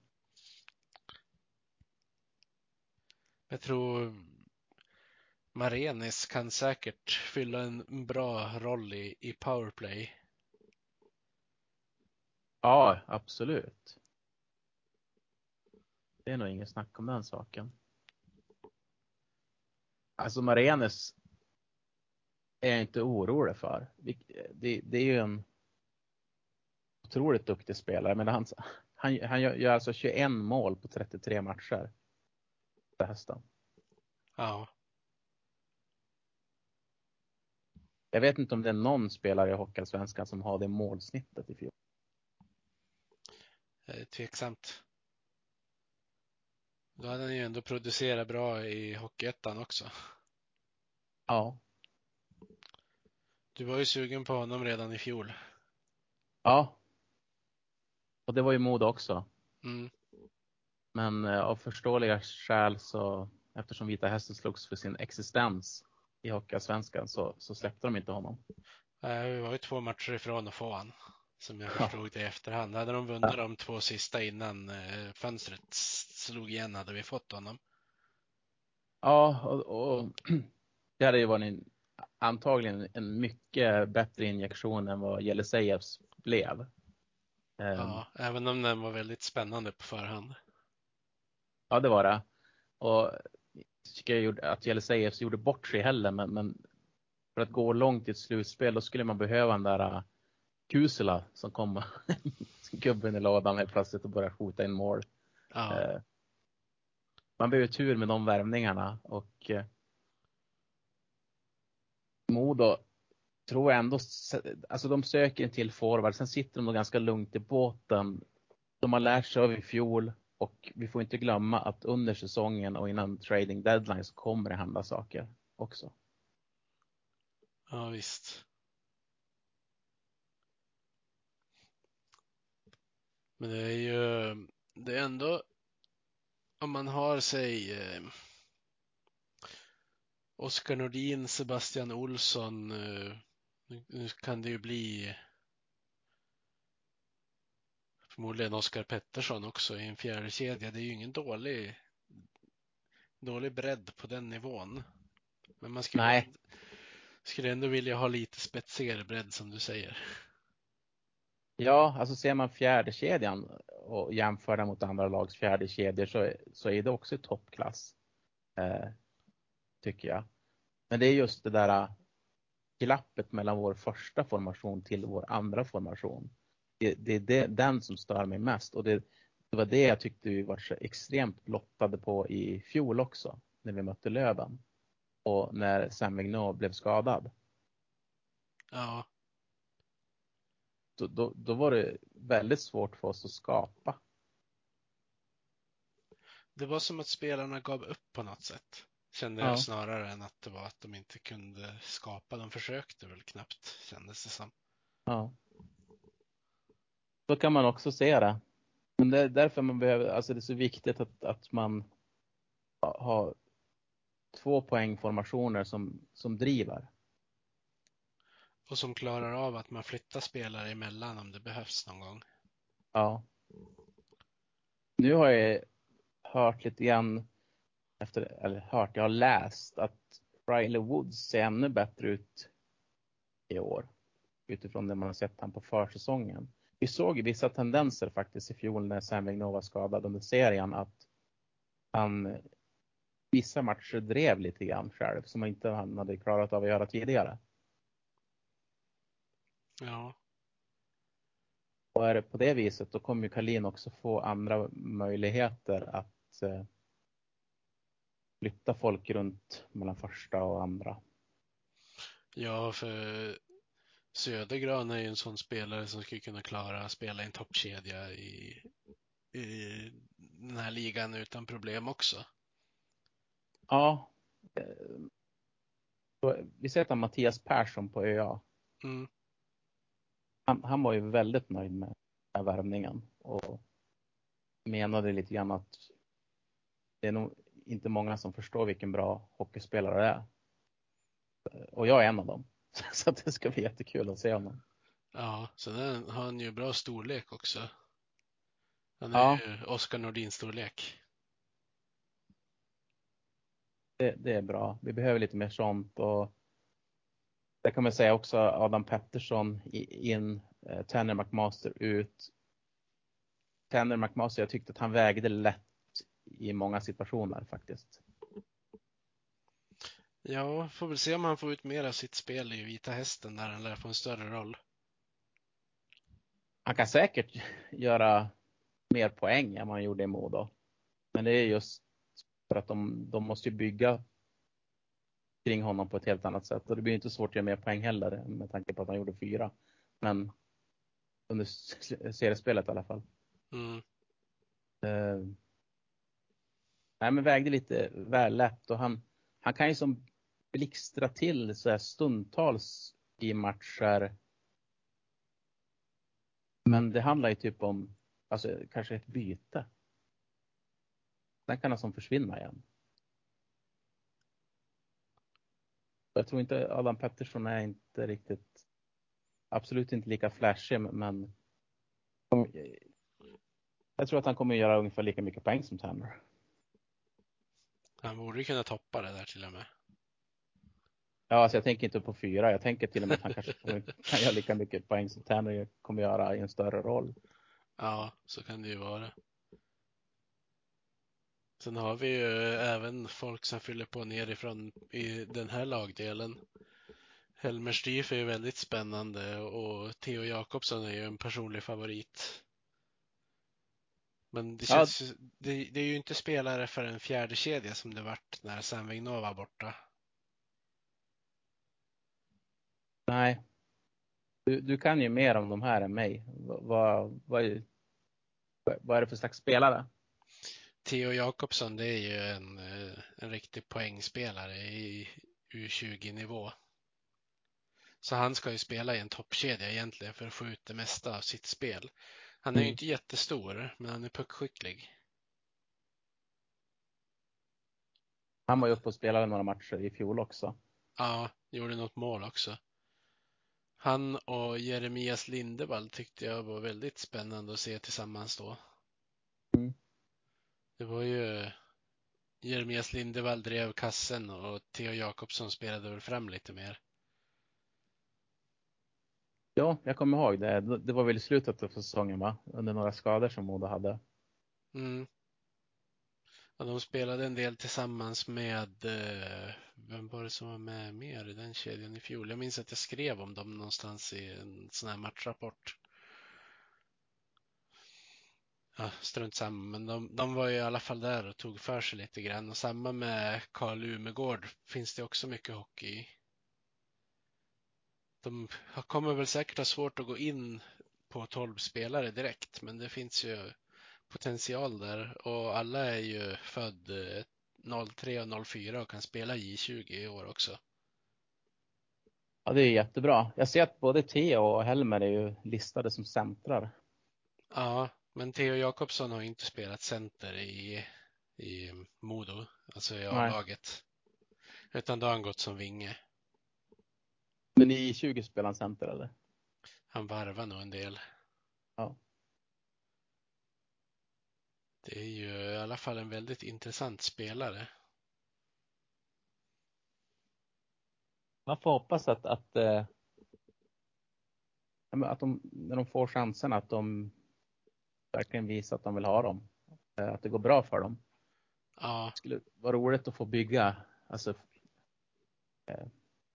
Jag tror Marenis kan säkert fylla en bra roll i, i powerplay. ja, absolut. Det är nog inget snack om den saken. Alltså Marenes är jag inte orolig för. Det, det är ju en otroligt duktig spelare. Men han, han, han gör gör alltså 21 mål på 33 matcher. För hästen. Ja, Jag vet inte om det är någon spelare i Hockeyallsvenskan som har det målsnittet i fjol. eh, tveksamt. Då hade han ju ändå producerat bra i Hockeyettan också. Ja. Du var ju sugen på honom redan i fjol. Ja. Och det var ju Modo också. Mm. Men eh, av förståeliga skäl så eftersom Vita Hästen slogs för sin existens i Hockeyallsvenskan så, så släppte de inte honom. Eh, Vi var ju två matcher ifrån att få han. Som jag Ja. förstod det i efterhand. Hade de vunnit de två sista innan eh, fönstret slog igen hade vi fått honom. Ja, och, och det hade ju varit en, antagligen en mycket bättre injektion än vad Jelisejevs blev. Eh, Ja, även om den var väldigt spännande på förhand. Ja, det var det. Och jag tycker att Jelisejevs gjorde bort sig heller, men, men för att gå långt i ett slutspel då skulle man behöva den där Kusela som kom <laughs> gubben i lådan helt plötsligt och började skjuta in mål. Ja, Eh, man behöver tur med de värvningarna och eh, Modo tror jag ändå, alltså de söker en till forward, sen sitter de nog ganska lugnt i båten. De har lärt sig av i fjol och vi får inte glömma att under säsongen och innan trading deadline så kommer det hända saker också. ja visst. Men det är ju, det är ändå, om man har sig eh, Oskar Nordin, Sebastian Olsson, eh, nu, kan det ju bli förmodligen Oskar Pettersson också i en fjärde kedja. Det är ju ingen dålig, dålig bredd på den nivån. Men man skulle, skulle ändå vilja ha lite spetsigare bredd som du säger. Ja, alltså ser man fjärde kedjan och jämför den mot andra lags fjärde kedjor så, så är det också i toppklass. Eh, tycker jag. Men det är just det där äh, glappet mellan vår första formation till vår andra formation. Det, det är det, den som stör mig mest och det, det var det jag tyckte vi var så extremt blottade på i fjol också när vi mötte Löven. Och när Sam Vigneault blev skadad. Ja, då, då, då var det väldigt svårt för oss att skapa. det var som att spelarna gav upp på något sätt. Kände Ja. jag snarare än att det var att de inte kunde skapa. De försökte väl knappt kändes det som. Ja. Så kan man också se det. Men det är därför man behöver, alltså det är så viktigt att, att man har två poängformationer som, som driver. Och som klarar av att man flyttar spelare emellan om det behövs någon gång. Ja. Nu har jag hört lite grann, efter, eller hört, jag har läst att Riley Woods ser ännu bättre ut i år. Utifrån det man har sett han på försäsongen. Vi såg vissa tendenser faktiskt i fjol när Sam Vignova var skadad under serien att han vissa matcher drev lite grann själv som inte han hade klarat av att göra tidigare. Ja. Och är det på det viset då kommer ju Kalin också få andra möjligheter att eh, flytta folk runt mellan första och andra. Ja, för Södergran är ju en sån spelare som skulle kunna klara spela i en toppkedja i, i den här ligan utan problem också. Ja. Eh, vi ser att Mattias Persson på ÖA. Mm. Han, han, var ju väldigt nöjd med den här värvningen och menade lite grann att det är nog inte många som förstår vilken bra hockeyspelare det är. Och jag är en av dem. <laughs> Så det ska bli jättekul att se honom. Ja, sen har han ju bra storlek också. Han är ja. ju Oskar Nordin storlek. Det, det, är bra. Vi behöver lite mer sånt och där kan man säga också Adam Pettersson in, eh, Tanner McMaster ut. Tanner McMaster, jag tyckte att han vägde lätt i många situationer faktiskt. Ja, får väl se om han får ut mer av sitt spel i Vita Hästen där han lär få en större roll. Han kan säkert <laughs> göra mer poäng än vad han gjorde i Modo. Men det är just för att de, de måste bygga kring honom på ett helt annat sätt. Och det blir inte svårt att göra mer poäng heller med tanke på att han gjorde fyra. Men under seriespelet i alla fall. Mm. Uh, nej men vägde lite väl lätt och han, han kan ju som blixtra till så här stundtals i matcher. Men det handlar ju typ om, alltså kanske ett byte. Sen kan han som försvinna igen. Jag tror inte Adam Pettersson är inte riktigt, absolut inte lika flashig men jag tror att han kommer att göra ungefär lika mycket poäng som Tanner. Han borde kunna toppa det där till och med. Ja, alltså jag tänker inte på fyra. Jag tänker till och med att han kanske kan <laughs> göra lika mycket poäng som Tanner kommer göra i en större roll. Ja, så kan det ju vara. Sen har vi ju även folk som fyller på nerifrån i den här lagdelen. Helmer Stryf är ju väldigt spännande och Theo Jakobsson är ju en personlig favorit. Men det, känns, ja. det, det, är ju inte spelare för en fjärde kedja som det vart när Sam Vignova var borta. Nej. Du, du kan ju mer om de här än mig. Vad, vad, vad, vad är det för slags spelare? Theo Jakobsson, det är ju en, eh, en riktig poängspelare i U20-nivå. Så han ska ju spela i en toppkedja egentligen för att få ut det mesta av sitt spel. Han är mm. ju inte jättestor, men han är puckskicklig. Han var ju uppe och spelade några matcher i fjol också. Ja, gjorde något mål också. Han och Jeremias Lindevall tyckte jag var väldigt spännande att se tillsammans då. Mm. Det var ju Jeremias Lindevall drev kassen och Theo Jakobsson spelade väl fram lite mer. Ja, jag kommer ihåg det. Det var väl i slutet av säsongen va? Under några skador som Modo hade. Mm. Ja, de spelade en del tillsammans med, eh, vem var det som var med mer i den kedjan i fjol? Jag minns att jag skrev om dem någonstans i en sån här matchrapport. Ja, strunt samma, men de, de var ju i alla fall där och tog för sig lite grann och samma med Karl Umegård finns det också mycket hockey i. De kommer väl säkert ha svårt att gå in på 12 spelare direkt, men det finns ju potential där och alla är ju född 03 eh, och 04 och kan spela J20 i år också. Ja, det är jättebra. Jag ser att både Theo och Helmer är ju listade som centrar. Ja, men Theo Jakobsson har inte spelat center i, i Modo, alltså i A-laget. Utan då har han gått som vinge. Men i 20 spelar han center eller? Han varvar nog en del. Ja. Det är ju i alla fall en väldigt intressant spelare. Man får hoppas att, att, eh, att de, när de får chansen, att de verkligen visar att de vill ha dem. Eh, att det går bra för dem. Ja, Det skulle vara roligt att få bygga, alltså, eh,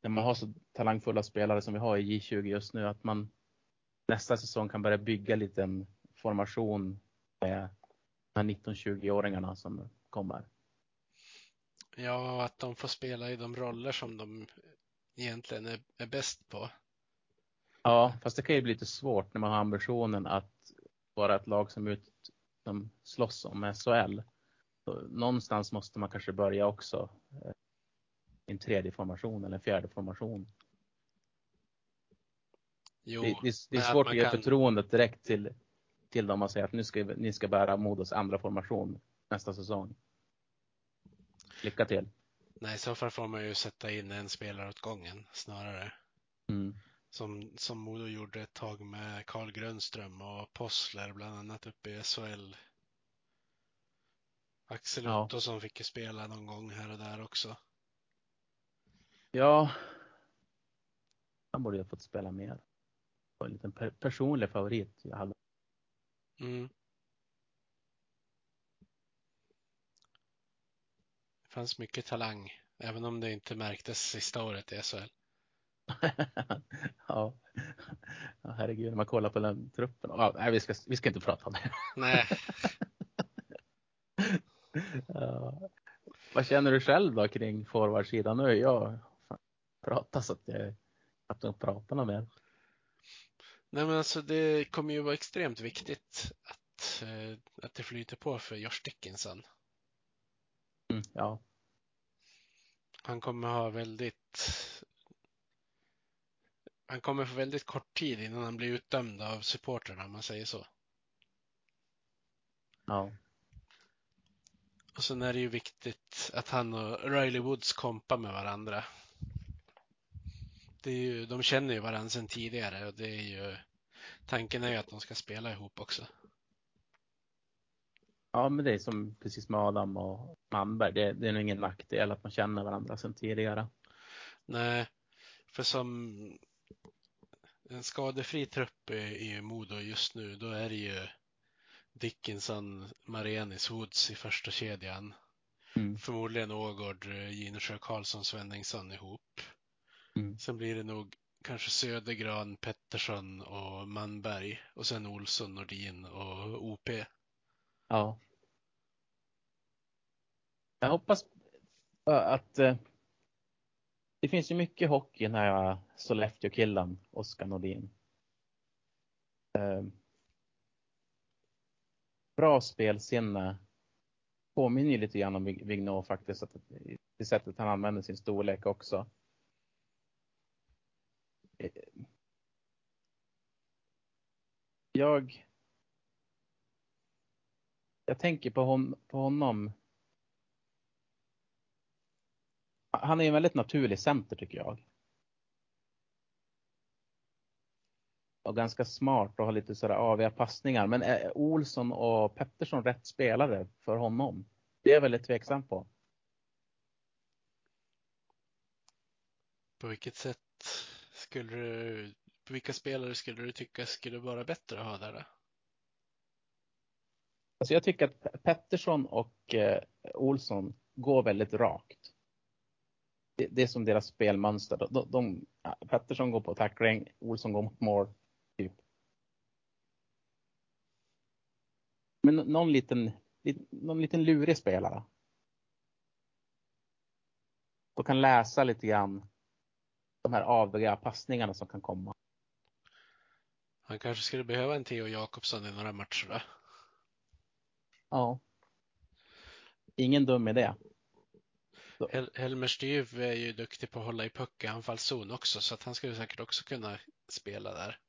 när man har så talangfulla spelare som vi har i J20 just nu, att man nästa säsong kan börja bygga lite formation med de här 19-20-åringarna som kommer. ja, och att de får spela i de roller som de egentligen är, är bäst på. Ja, fast det kan ju bli lite svårt när man har ambitionen att vara ett lag som, ut, som slåss om SHL. Så någonstans måste man kanske börja också eh, i en tredje formation eller en fjärde formation. Jo, Det, det, det är svårt att ge kan- förtroendet direkt till, till dem och säga att nu ska, ni ska bära Modos andra formation nästa säsong. Lycka till. Nej, i så fall får man ju sätta in en spelare åt gången snarare. Mm. Som, som Modo gjorde ett tag med Carl Grönström och Possler bland annat uppe i SHL. Axel Ja. Ottosson fick ju spela någon gång här och där också. Ja. Han borde ju ha fått spela mer. Det var en liten per, personlig favorit jag hade. Mm. Det fanns mycket talang, även om det inte märktes sista året i SHL. <laughs> ja. herregud, när man kollar på den truppen. Ja, nej, vi ska, vi ska inte prata om det. Nej, <laughs> Ja. Vad känner du själv då kring forwardsidan? Nu jag fan, pratat så att jag knappt att prata något mer. Nej men alltså det kommer ju vara extremt viktigt att, eh, att det flyter på för Josh Dickinson. Mm, ja, Han kommer ha väldigt han kommer få väldigt kort tid innan han blir utdömd av supporterna om man säger så. ja, Och sen är det ju viktigt att han och Riley Woods kompar med varandra. Det är ju, de känner ju varandra sedan tidigare och det är ju tanken är ju att de ska spela ihop också. ja, men det är som precis med Adam och Manberg. Det, det är nog ingen nackdel att man känner varandra sedan tidigare. Nej, för som en skadefri trupp i, i Modo just nu, då är det ju Dickinson, Marenis, Woods i första kedjan. Mm. Förmodligen Ågård, Ginesjö, Karlsson, Svenningsson ihop. Mm. Sen blir det nog kanske Södergran, Pettersson och Manberg och sen Olsson, Nordin och OP. Ja. Jag hoppas att eh, det finns ju mycket hockey i den här Sollefteå-killen, Oskar Nordin. Eh, bra spelsinne. Påminner ju lite grann om Vig- Vigneault faktiskt, att det, det sättet han använder sin storlek också. Eh, Jag jag tänker på, hon, på honom. Han är en väldigt naturlig center tycker jag. Och ganska smart och har lite sådär aviga passningar. Men är Olsson och Pettersson rätt spelare för honom? Det är jag väldigt tveksam på. På vilket sätt skulle du, på vilka spelare skulle du tycka skulle vara bättre att ha där? Alltså jag tycker att Pe- Pettersson och eh, Olsson går väldigt rakt. Det, det är som deras spelmönster. De, de, de, ja, Pettersson går på tackling, Olsson går mot mål. Typ. Men nå- någon liten, lit- någon liten lurig spelare. Och kan läsa lite grann de här aviga passningarna som kan komma. Han kanske skulle behöva en Theo Jakobsson i några matcher då? Ja. Ingen dum idé. Hel Helmer Styv är ju duktig på att hålla i puck i anfallszon också så att han skulle säkert också kunna spela där.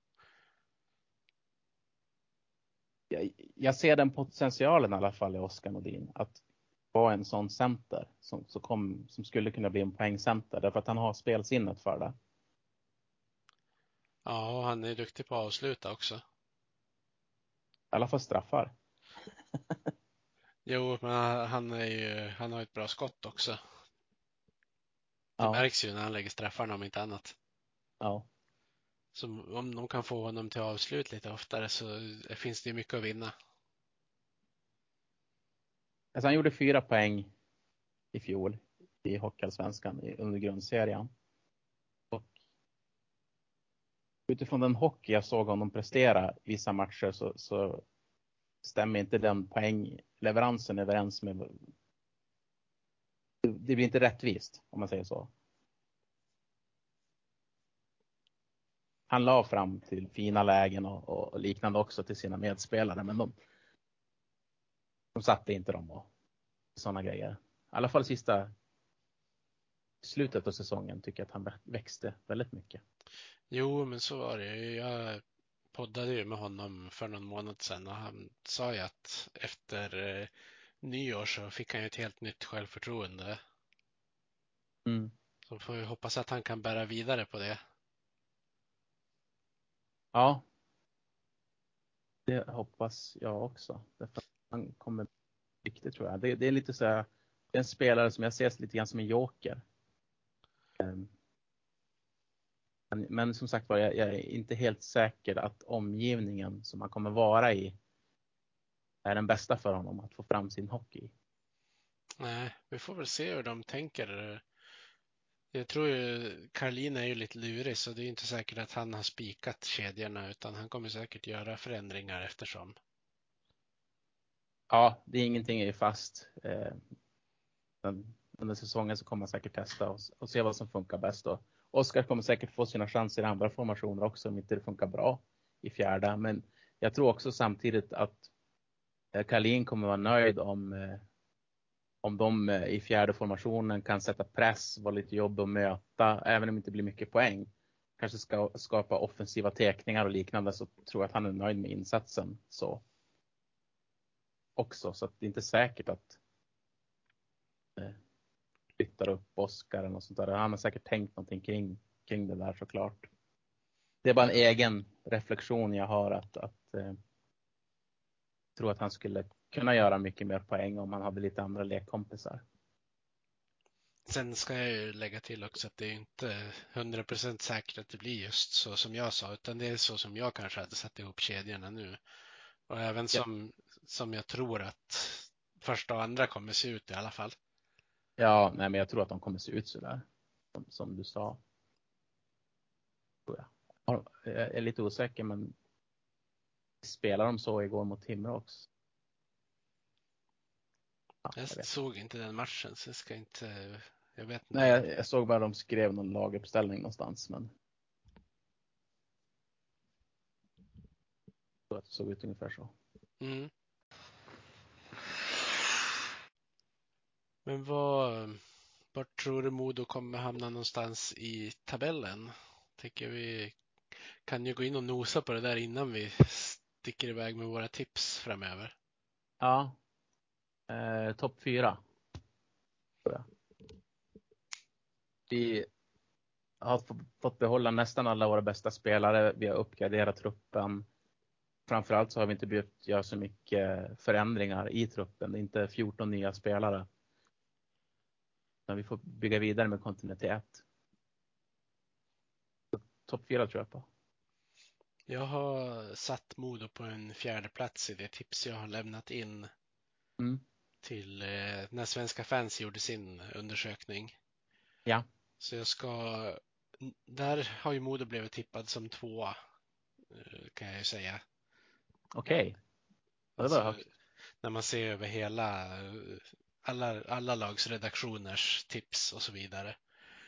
jag, jag ser den potentialen i alla fall i Oskar Nordin. Att vara en sån center som, som, kom, som skulle kunna bli en poängcenter därför att han har spelsinnet för det. Ja, han är duktig på att avsluta också. I alla fall straffar. <laughs> Jo, men han, är ju, han har ett bra skott också. Det Ja. märks ju när han lägger straffarna om inte annat. Ja. Så om de kan få honom till avslut lite oftare så finns det ju mycket att vinna. Alltså han gjorde fyra poäng i fjol i Hockeyallsvenskan under grundserien. Och utifrån den hockey jag såg honom prestera i vissa matcher så, så stämmer inte den poängleveransen överens med det blir inte rättvist om man säger så. Han la fram till fina lägen och, och liknande också till sina medspelare men de, de satte inte dem och sådana grejer. I alla fall sista slutet av säsongen tycker jag att han växte väldigt mycket. Jo, men så var det. Jag poddade ju med honom för någon månad sedan och han sa ju att efter eh, nyår så fick han ju ett helt nytt självförtroende. Mm. Så får vi hoppas att han kan bära vidare på det. Ja. Det hoppas jag också. Därför att han kommer riktigt tror jag. Det, det är lite så här, en spelare som jag ser lite grann som en joker. Ehm. Men, men som sagt var, jag, jag är inte helt säker att omgivningen som han kommer vara i är den bästa för honom att få fram sin hockey. Nej, vi får väl se hur de tänker. Jag tror ju Karlin är ju lite lurig så det är inte säkert att han har spikat kedjorna utan han kommer säkert göra förändringar eftersom. Ja, det är ingenting är fast. Eh, under säsongen så kommer man säkert testa och, och se vad som funkar bäst. Och Oskar kommer säkert få sina chanser i andra formationer också om inte det funkar bra i fjärde. Men jag tror också samtidigt att Eh, Kalin kommer vara nöjd om, eh, om de eh, i fjärde formationen kan sätta press, vara lite jobb att möta, även om det inte blir mycket poäng. Kanske ska skapa offensiva teckningar och liknande så tror jag att han är nöjd med insatsen. Så också. Så att det är inte säkert att eh, flyttar upp Oskar eller sånt där. Han har säkert tänkt någonting kring, kring det där såklart. Det är bara en egen reflektion jag har att, att eh, tror att han skulle kunna göra mycket mer poäng om han hade lite andra lekkompisar. Sen ska jag ju lägga till också att det är inte 100% säkert att det blir just så som jag sa, utan det är så som jag kanske hade satt ihop kedjorna nu. Och även som, som jag tror att första och andra kommer se ut i alla fall. Ja, nej, men jag tror att de kommer se ut så där som, som du sa. Jag. Ja, Jag är lite osäker, men spelar de så igår mot Timrå också? Ja, jag såg inte den matchen så jag ska inte, jag vet inte. Nej, jag, jag såg bara de skrev någon laguppställning någonstans, men. Jag att det såg ut ungefär så. Mm. Men vad, vart tror du Modo kommer hamna någonstans i tabellen? Tycker vi kan ju gå in och nosa på det där innan vi sticker iväg med våra tips framöver. Ja. Eh, Topp fyra. Vi har fått behålla nästan alla våra bästa spelare. Vi har uppgraderat truppen. Framförallt så har vi inte behövt göra så mycket förändringar i truppen. Det är inte 14 nya spelare. Men vi får bygga vidare med kontinuitet. Topp fyra tror jag på. Jag har satt Modo på en fjärde plats i det tips jag har lämnat in Mm. till eh, när svenska fans gjorde sin undersökning. Ja. Så jag ska, där har ju Modo blivit tippad som tvåa eh, kan jag ju säga. Okej. Var Alltså, högt. När man ser över hela, eh, alla, alla lags redaktioners tips och så vidare.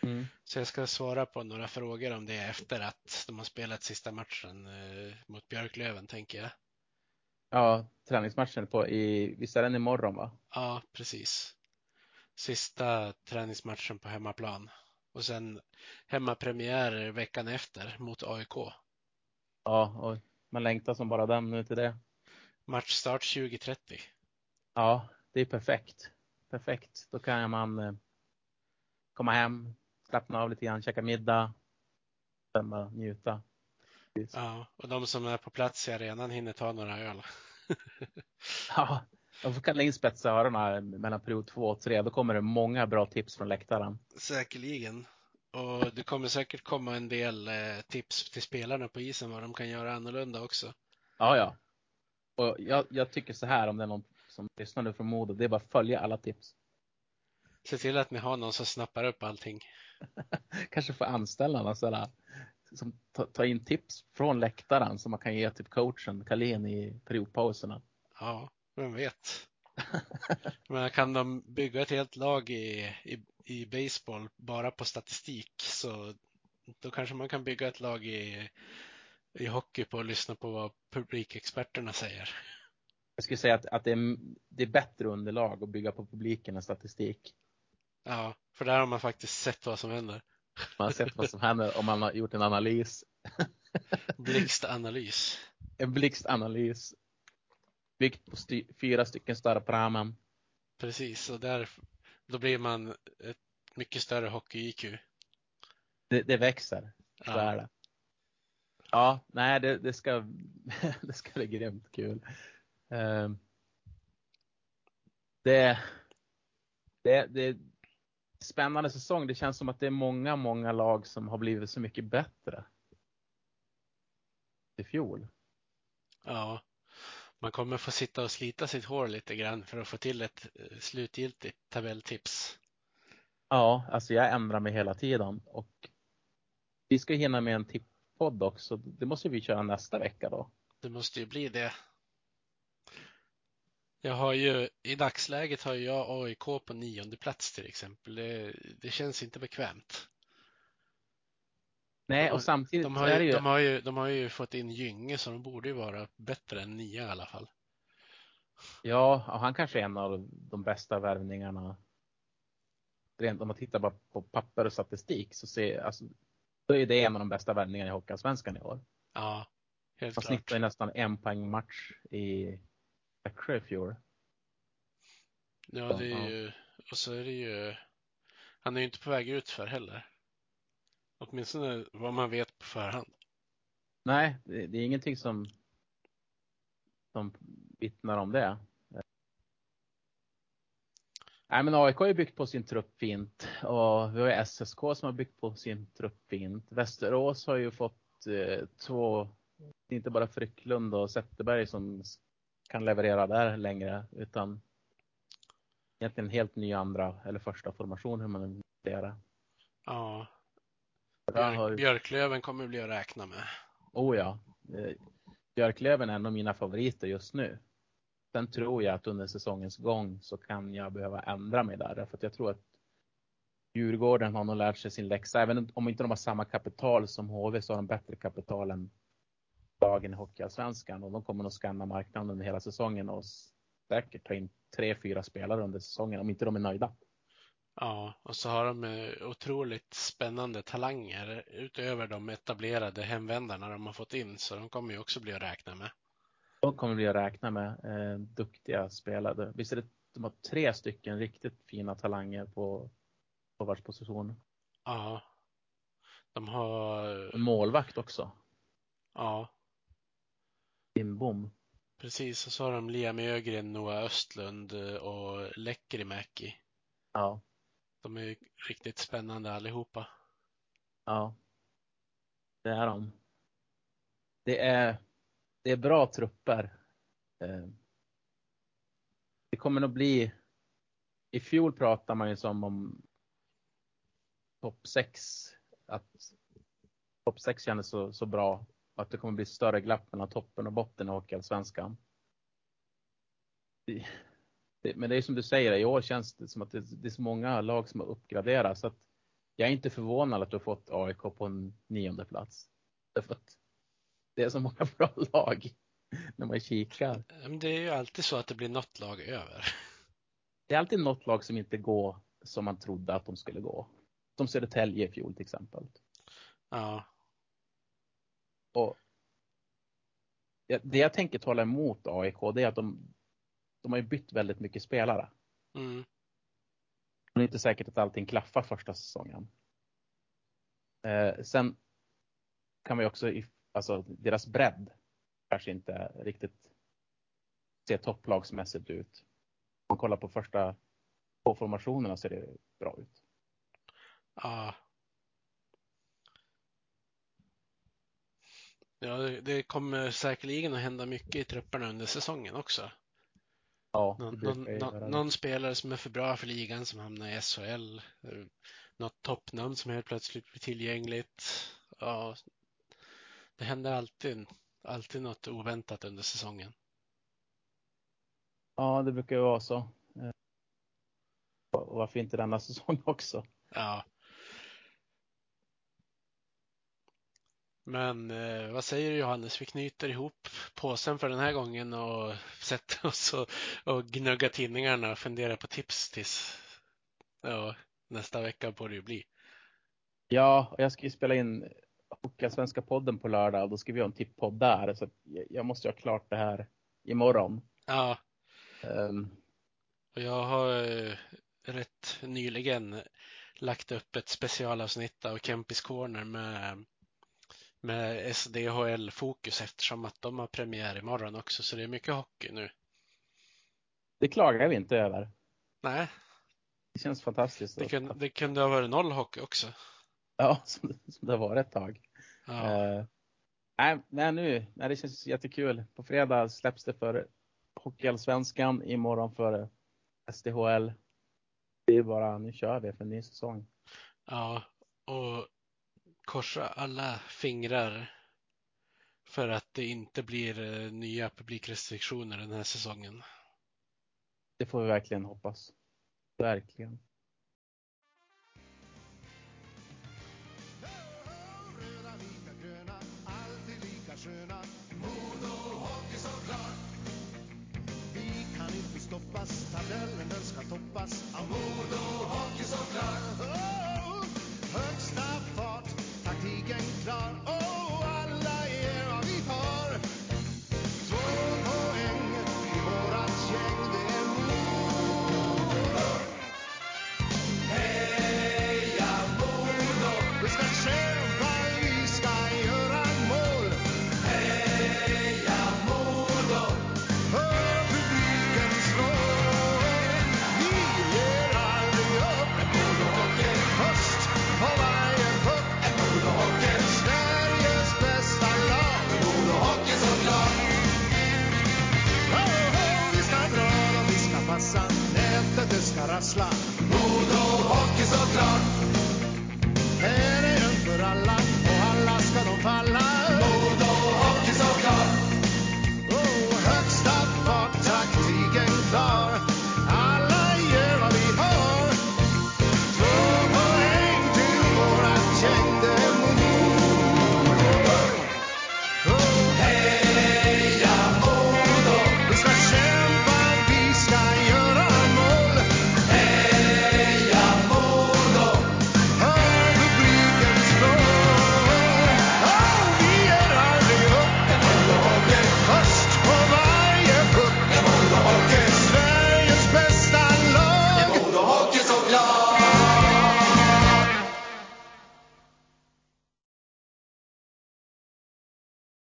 Mm. Så jag ska svara på några frågor om det efter att de har spelat sista matchen eh, mot Björklöven tänker jag. Ja, träningsmatchen på i, visst är den imorgon va? Ja, precis. Sista träningsmatchen på hemmaplan. Och sen hemmapremiär veckan efter mot AIK. Ja, och man längtar som bara den nu till det. Matchstart 2030. Ja, det är perfekt. perfekt. Då kan man eh, komma hem, slappna av lite grann, käka middag, sen bara njuta. Ja, och de som är på plats i arenan hinner ta några öl. <laughs> Ja, de får kalla in spetsa öronen mellan period två och tre. Då kommer det många bra tips från läktaren. Säkerligen. Och det kommer säkert komma en del eh, tips till spelarna på isen vad de kan göra annorlunda också. Ja, ja. Och jag, jag tycker så här om det är någon som lyssnar nu från Modo, det är bara att följa alla tips. Se till att ni har någon som snappar upp allting. <laughs> Kanske få anställa någon sådär, som tar ta in tips från läktaren som man kan ge typ coachen Kalin i periodpauserna. Ja, vem vet? <laughs> Men kan de bygga ett helt lag i, i, i baseball bara på statistik så då kanske man kan bygga ett lag i, i hockey på att lyssna på vad publikexperterna säger. Jag skulle säga att, att det, är, det är bättre underlag att bygga på publiken än statistik. Ja, för där har man faktiskt sett vad som händer. Man har sett vad som händer om man har gjort en analys. <laughs> Blixtanalys. En blixtanalys. Byggt på sty fyra stycken större pramen. Precis, och där, då blir man ett mycket större hockey-IQ. Det, det växer, så Ja. är det. Ja, nej det, det ska <laughs> det ska bli grymt kul. Ehm, det, det, det spännande säsong. Det känns som att det är många, många lag som har blivit så mycket bättre. I fjol. Ja, man kommer få sitta och slita sitt hår lite grann för att få till ett eh, slutgiltigt tabelltips. Ja, alltså jag ändrar mig hela tiden och vi ska hinna med en tippodd också. Det måste vi köra nästa vecka då. Det måste ju bli det. Jag har ju, i dagsläget har jag AIK på nionde plats till exempel. Det, det känns inte bekvämt. Nej, och samtidigt De har, ju, ju, de, har ju, de har ju fått in Gynge så de borde ju vara bättre än nio i alla fall. ja, han kanske är en av de bästa värvningarna. Rent om man tittar bara på papper och statistik så ser, alltså, då är det en av de bästa värvningarna i Hockeyallsvenskan i år. Ja, helt Han klart. snittar ju nästan en poäng match i Växjö i fjol. Ja, det är ju, och så är det ju, han är ju inte på väg ut för heller. Åtminstone vad man vet på förhand. Nej, det, det är ingenting som, som vittnar om det. Nej, men AIK har ju byggt på sin trupp fint och vi har ju SSK som har byggt på sin trupp fint. Västerås har ju fått eh, två, inte bara Frycklund och Zetterberg som kan leverera där längre utan egentligen helt ny andra eller första formation hur man vill det. Ja, Björk, Björklöven kommer bli att räkna med. Oh ja. Eh, Björklöven är en av mina favoriter just nu. Sen tror jag att under säsongens gång så kan jag behöva ändra mig där. Därför att jag tror att Djurgården har nog lärt sig sin läxa. Även om inte de har samma kapital som HV så har de bättre kapital än lagen i Hockeyallsvenskan. Och de kommer nog scanna marknaden under hela säsongen och säkert ta in tre, fyra spelare under säsongen om inte de är nöjda. Ja, och så har de eh, otroligt spännande talanger utöver de etablerade hemvändarna de har fått in, så de kommer ju också bli att räkna med. De kommer vi att räkna med eh, duktiga spelare. Visst är det de har tre stycken riktigt fina talanger på forwardsposition. Ja, de har, En målvakt också. ja, Lindbom. precis, och så har de Liam Ögren, Noah Östlund eh, och Lekkerimäki. Ja, De är ju riktigt spännande allihopa. ja. Det är de. Det är, det är bra trupper. Eh, Det kommer nog bli. I fjol pratade man ju som om topp 6. Att topp 6 kändes så, så bra. Och att det kommer bli större glapp mellan toppen och botten i Hockeyallsvenskan. Men det är som du säger, i år känns det som att det, är så många lag som har uppgraderat. Så att jag är inte förvånad att du har fått AIK på en nionde plats. Därför att det är så många <laughs> bra lag när man kikar. Det är ju alltid så att det blir något lag över. Det är alltid något lag som inte går som man trodde att de skulle gå. Som Södertälje i fjol till exempel. Ja, Och det- jag tänker tala emot AIK det är att de, de har ju bytt väldigt mycket spelare. mm. det är inte säkert att allting klaffar första säsongen. Eh, sen kan vi också, alltså deras bredd kanske inte riktigt ser topplagsmässigt ut. Om man kollar på första två formationerna ser det bra ut. Ja. Ja, det kommer säkerligen att hända mycket i trupperna under säsongen också. Ja, någon, någon, någon, spelare som är för bra för ligan som hamnar i SHL. Något toppnamn som helt plötsligt blir tillgängligt. Ja, det händer alltid, alltid något oväntat under säsongen. Ja, det brukar ju vara så. Eh, och varför inte denna <laughs> säsong också? Ja. Men eh, vad säger du Johannes? Vi knyter ihop påsen för den här gången och sätter oss och, och gnuggar tidningarna och funderar på tips tills ja, nästa vecka får det ju bli. Ja, och jag ska ju spela in Hockeyallsvenska podden på lördag och då ska vi ha en tipppodd där. Så jag måste ju ha klart det här imorgon. Ja. Um. Och jag har eh, rätt nyligen lagt upp ett specialavsnitt av Kempis Corner med med SDHL-fokus eftersom att de har premiär imorgon också, så det är mycket hockey nu. Det klagar vi inte över. Nej. Det känns fantastiskt. Det, kun, det kunde ha varit noll hockey också. Ja, som, <laughs> som det var ett tag. Ja. Uh, nej, nej, nu, nej, det känns jättekul. På fredag släpps det för Hockeyallsvenskan, imorgon för SDHL. Det är bara, nu kör vi för en ny säsong. Ja, och korsa alla fingrar för att det inte blir eh, nya publikrestriktioner den här säsongen. Det får vi verkligen hoppas. Verkligen.